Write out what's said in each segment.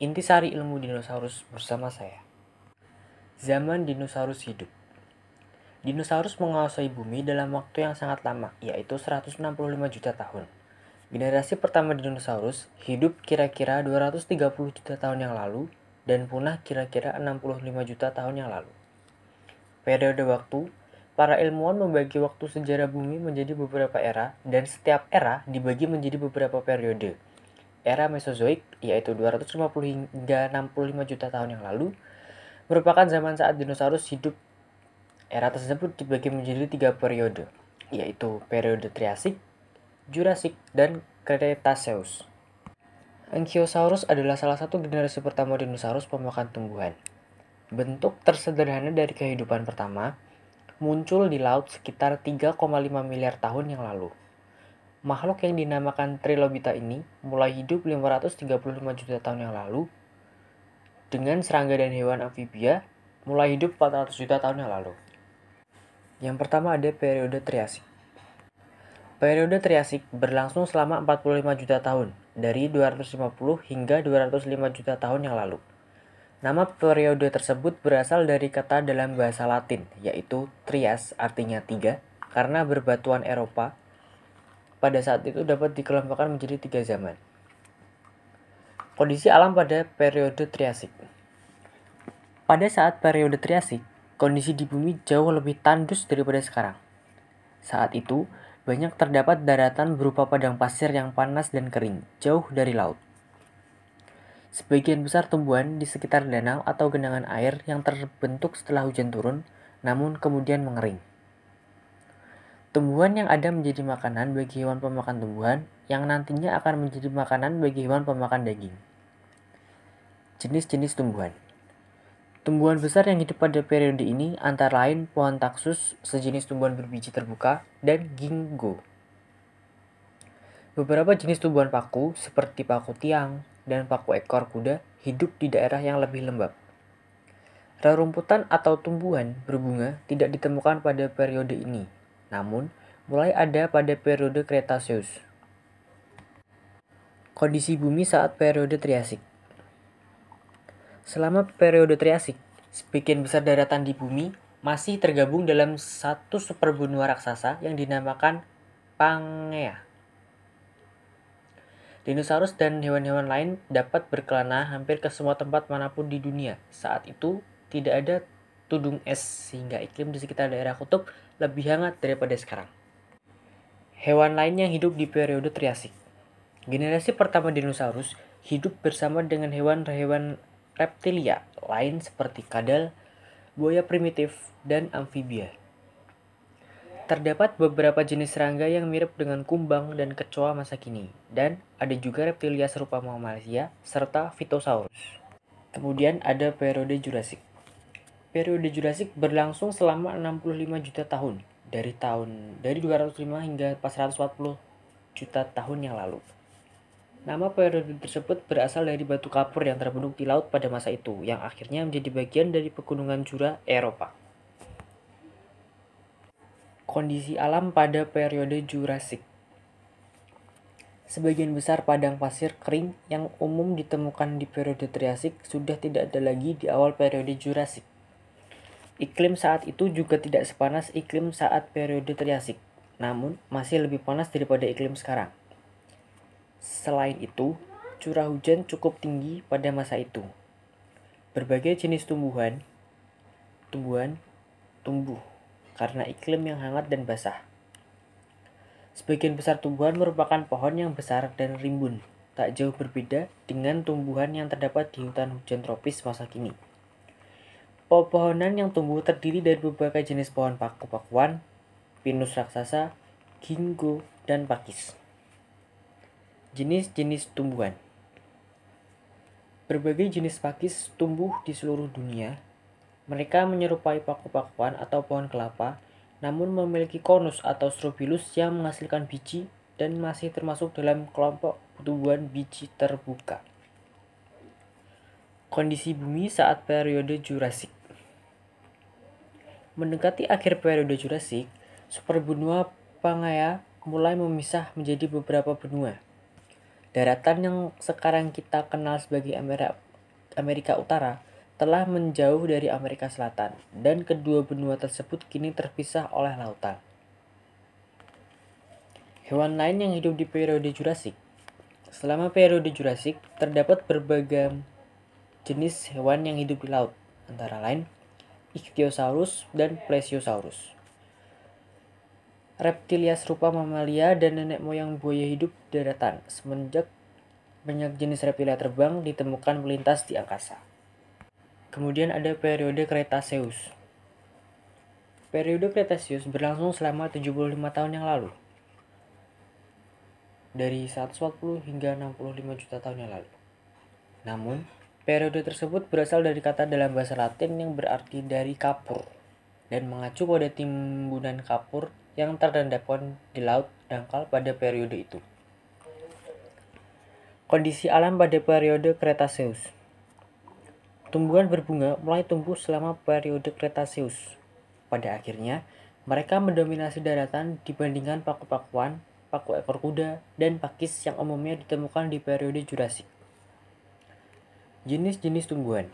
Intisari ilmu dinosaurus bersama saya. Zaman dinosaurus hidup. Dinosaurus menguasai bumi dalam waktu yang sangat lama, yaitu 165 juta tahun. Generasi pertama dinosaurus hidup kira-kira 230 juta tahun yang lalu dan punah kira-kira 65 juta tahun yang lalu. Periode waktu, para ilmuwan membagi waktu sejarah bumi menjadi beberapa era dan setiap era dibagi menjadi beberapa periode era Mesozoik, yaitu 250 hingga 65 juta tahun yang lalu, merupakan zaman saat dinosaurus hidup. Era tersebut dibagi menjadi tiga periode, yaitu periode Triasik, Jurassic, dan Cretaceous. Ankylosaurus adalah salah satu generasi pertama dinosaurus pemakan tumbuhan. Bentuk tersederhana dari kehidupan pertama muncul di laut sekitar 3,5 miliar tahun yang lalu. Makhluk yang dinamakan Trilobita ini mulai hidup 535 juta tahun yang lalu dengan serangga dan hewan amfibia mulai hidup 400 juta tahun yang lalu. Yang pertama ada periode Triasik. Periode Triasik berlangsung selama 45 juta tahun, dari 250 hingga 205 juta tahun yang lalu. Nama periode tersebut berasal dari kata dalam bahasa Latin, yaitu Trias artinya tiga, karena berbatuan Eropa pada saat itu dapat dikelompokkan menjadi tiga zaman. Kondisi alam pada periode Triasik Pada saat periode Triasik, kondisi di bumi jauh lebih tandus daripada sekarang. Saat itu, banyak terdapat daratan berupa padang pasir yang panas dan kering, jauh dari laut. Sebagian besar tumbuhan di sekitar danau atau genangan air yang terbentuk setelah hujan turun, namun kemudian mengering. Tumbuhan yang ada menjadi makanan bagi hewan pemakan tumbuhan yang nantinya akan menjadi makanan bagi hewan pemakan daging. Jenis-jenis tumbuhan Tumbuhan besar yang hidup pada periode ini antara lain pohon taksus, sejenis tumbuhan berbiji terbuka, dan ginkgo. Beberapa jenis tumbuhan paku seperti paku tiang dan paku ekor kuda hidup di daerah yang lebih lembab. Rerumputan atau tumbuhan berbunga tidak ditemukan pada periode ini, namun mulai ada pada periode Cretaceous. Kondisi bumi saat periode Triasik Selama periode Triasik, sebagian besar daratan di bumi masih tergabung dalam satu superbenua raksasa yang dinamakan Pangea. Dinosaurus dan hewan-hewan lain dapat berkelana hampir ke semua tempat mana pun di dunia. Saat itu, tidak ada tudung es sehingga iklim di sekitar daerah kutub lebih hangat daripada sekarang. Hewan lain yang hidup di periode Triasik. Generasi pertama dinosaurus hidup bersama dengan hewan-hewan reptilia lain seperti kadal, buaya primitif, dan amfibia. Terdapat beberapa jenis serangga yang mirip dengan kumbang dan kecoa masa kini, dan ada juga reptilia serupa Malaysia serta Phytosaurus. Kemudian ada periode Jurassic. Periode Jurassic berlangsung selama 65 juta tahun, dari tahun dari 205 hingga 440 juta tahun yang lalu. Nama periode tersebut berasal dari batu kapur yang terbentuk di laut pada masa itu, yang akhirnya menjadi bagian dari pegunungan Jura Eropa. Kondisi alam pada periode Jurassic Sebagian besar padang pasir kering yang umum ditemukan di periode Triasik sudah tidak ada lagi di awal periode Jurassic. Iklim saat itu juga tidak sepanas iklim saat periode Triasik, namun masih lebih panas daripada iklim sekarang. Selain itu, curah hujan cukup tinggi pada masa itu. Berbagai jenis tumbuhan tumbuhan tumbuh karena iklim yang hangat dan basah. Sebagian besar tumbuhan merupakan pohon yang besar dan rimbun, tak jauh berbeda dengan tumbuhan yang terdapat di hutan hujan tropis masa kini. Pepohonan yang tumbuh terdiri dari beberapa jenis pohon paku-pakuan, pinus raksasa, ginkgo, dan pakis. Jenis-jenis tumbuhan Berbagai jenis pakis tumbuh di seluruh dunia. Mereka menyerupai paku-pakuan atau pohon kelapa, namun memiliki konus atau strobilus yang menghasilkan biji dan masih termasuk dalam kelompok tumbuhan biji terbuka. Kondisi bumi saat periode Jurassic Mendekati akhir periode Jurassic, superbenua Pangaea mulai memisah menjadi beberapa benua. Daratan yang sekarang kita kenal sebagai Amerika Utara telah menjauh dari Amerika Selatan dan kedua benua tersebut kini terpisah oleh lautan. Hewan lain yang hidup di periode Jurassic Selama periode Jurassic, terdapat berbagai jenis hewan yang hidup di laut, antara lain Ichthyosaurus dan Plesiosaurus. Reptilia serupa mamalia dan nenek moyang buaya hidup daratan semenjak banyak jenis reptilia terbang ditemukan melintas di angkasa. Kemudian ada periode Cretaceous. Periode Cretaceous berlangsung selama 75 tahun yang lalu. Dari 140 hingga 65 juta tahun yang lalu. Namun, periode tersebut berasal dari kata dalam bahasa Latin yang berarti dari kapur dan mengacu pada timbunan kapur yang terendapkan di laut dangkal pada periode itu. Kondisi alam pada periode Cretaceous Tumbuhan berbunga mulai tumbuh selama periode Cretaceous. Pada akhirnya, mereka mendominasi daratan dibandingkan paku-pakuan, paku ekor kuda, dan pakis yang umumnya ditemukan di periode Jurassic. Jenis-jenis tumbuhan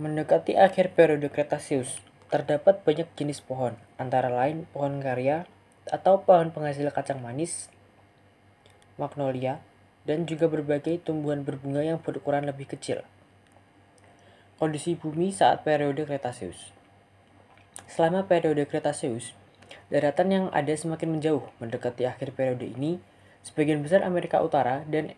Mendekati akhir periode Cretaceous, Terdapat banyak jenis pohon, antara lain pohon karya atau pohon penghasil kacang manis, magnolia, dan juga berbagai tumbuhan berbunga yang berukuran lebih kecil. Kondisi bumi saat periode Cretaceous Selama periode Cretaceous, daratan yang ada semakin menjauh mendekati akhir periode ini, sebagian besar Amerika Utara dan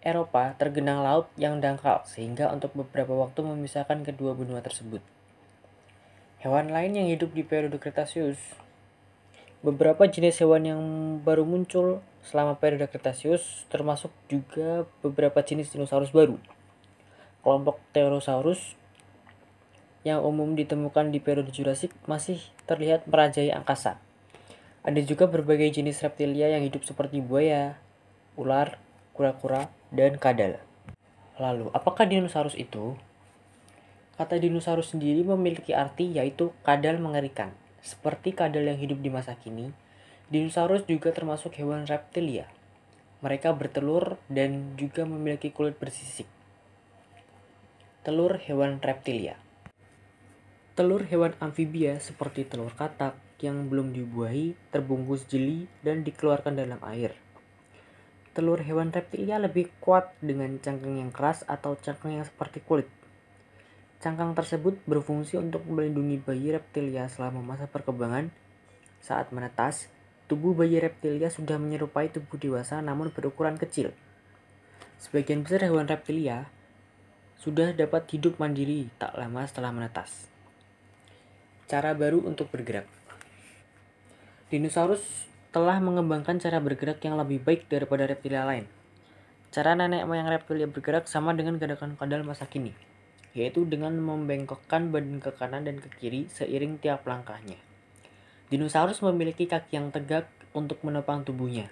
Eropa tergenang laut yang dangkal sehingga untuk beberapa waktu memisahkan kedua benua tersebut. Hewan lain yang hidup di periode Cretaceous. Beberapa jenis hewan yang baru muncul selama periode Cretaceous termasuk juga beberapa jenis dinosaurus baru. Kelompok Pterosaurus yang umum ditemukan di periode Jurassic masih terlihat merajai angkasa. Ada juga berbagai jenis reptilia yang hidup seperti buaya, ular, kura-kura, dan kadal. Lalu, apakah dinosaurus itu? Kata dinosaurus sendiri memiliki arti yaitu kadal mengerikan. Seperti kadal yang hidup di masa kini, dinosaurus juga termasuk hewan reptilia. Mereka bertelur dan juga memiliki kulit bersisik. Telur hewan reptilia. Telur hewan amfibia seperti telur katak yang belum dibuahi, terbungkus jeli, dan dikeluarkan dalam air. Telur hewan reptilia lebih kuat dengan cangkang yang keras atau cangkang yang seperti kulit. Cangkang tersebut berfungsi untuk melindungi bayi reptilia selama masa perkembangan. Saat menetas, tubuh bayi reptilia sudah menyerupai tubuh dewasa namun berukuran kecil. Sebagian besar hewan reptilia sudah dapat hidup mandiri tak lama setelah menetas. Cara baru untuk bergerak. Dinosaurus telah mengembangkan cara bergerak yang lebih baik daripada reptilia lain. Cara nenek moyang reptilia bergerak sama dengan gerakan kadal masa kini yaitu dengan membengkokkan badan ke kanan dan ke kiri seiring tiap langkahnya. Dinosaurus memiliki kaki yang tegak untuk menopang tubuhnya.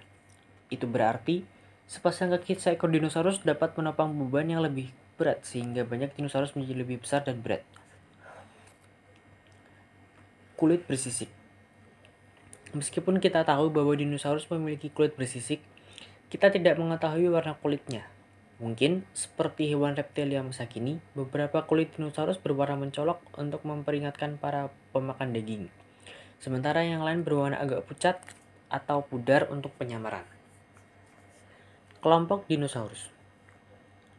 Itu berarti sepasang kaki seekor dinosaurus dapat menopang beban yang lebih berat sehingga banyak dinosaurus menjadi lebih besar dan berat. Kulit bersisik Meskipun kita tahu bahwa dinosaurus memiliki kulit bersisik, kita tidak mengetahui warna kulitnya. Mungkin seperti hewan reptilia masa kini, beberapa kulit dinosaurus berwarna mencolok untuk memperingatkan para pemakan daging. Sementara yang lain berwarna agak pucat atau pudar untuk penyamaran. Kelompok dinosaurus.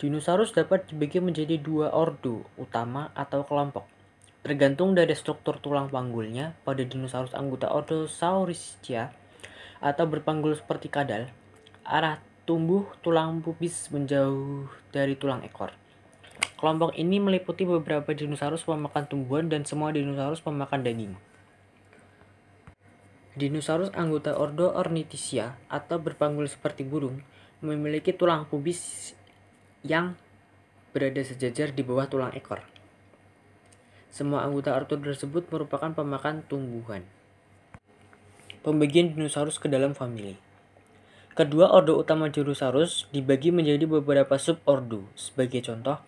Dinosaurus dapat dibagi menjadi dua ordo utama atau kelompok. Tergantung dari struktur tulang panggulnya, pada dinosaurus anggota ordo Saurischia atau berpanggul seperti kadal, arah tumbuh tulang pubis menjauh dari tulang ekor. Kelompok ini meliputi beberapa dinosaurus pemakan tumbuhan dan semua dinosaurus pemakan daging. Dinosaurus anggota ordo Ornithischia atau berpanggul seperti burung memiliki tulang pubis yang berada sejajar di bawah tulang ekor. Semua anggota ordo tersebut merupakan pemakan tumbuhan. Pembagian dinosaurus ke dalam famili. Kedua ordo utama Dinosaurus dibagi menjadi beberapa subordo. Sebagai contoh,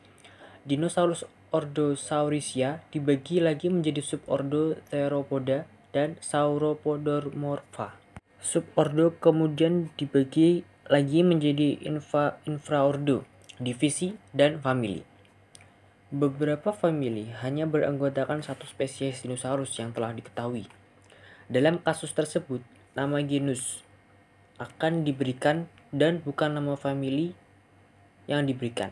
Dinosaurus ordo Saurisia dibagi lagi menjadi subordo Theropoda dan Sauropodomorpha. Subordo kemudian dibagi lagi menjadi infra infraordo divisi, dan famili. Beberapa famili hanya beranggotakan satu spesies dinosaurus yang telah diketahui. Dalam kasus tersebut, nama genus akan diberikan dan bukan nama famili yang diberikan.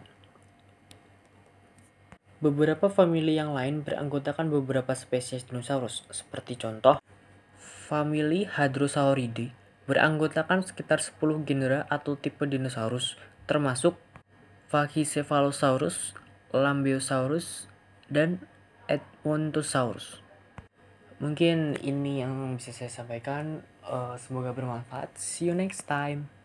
Beberapa famili yang lain beranggotakan beberapa spesies dinosaurus, seperti contoh famili Hadrosauridae beranggotakan sekitar 10 genera atau tipe dinosaurus, termasuk Pachycephalosaurus, Lambeosaurus, dan Edmontosaurus. Mungkin ini yang bisa saya sampaikan. Uh, semoga bermanfaat. See you next time.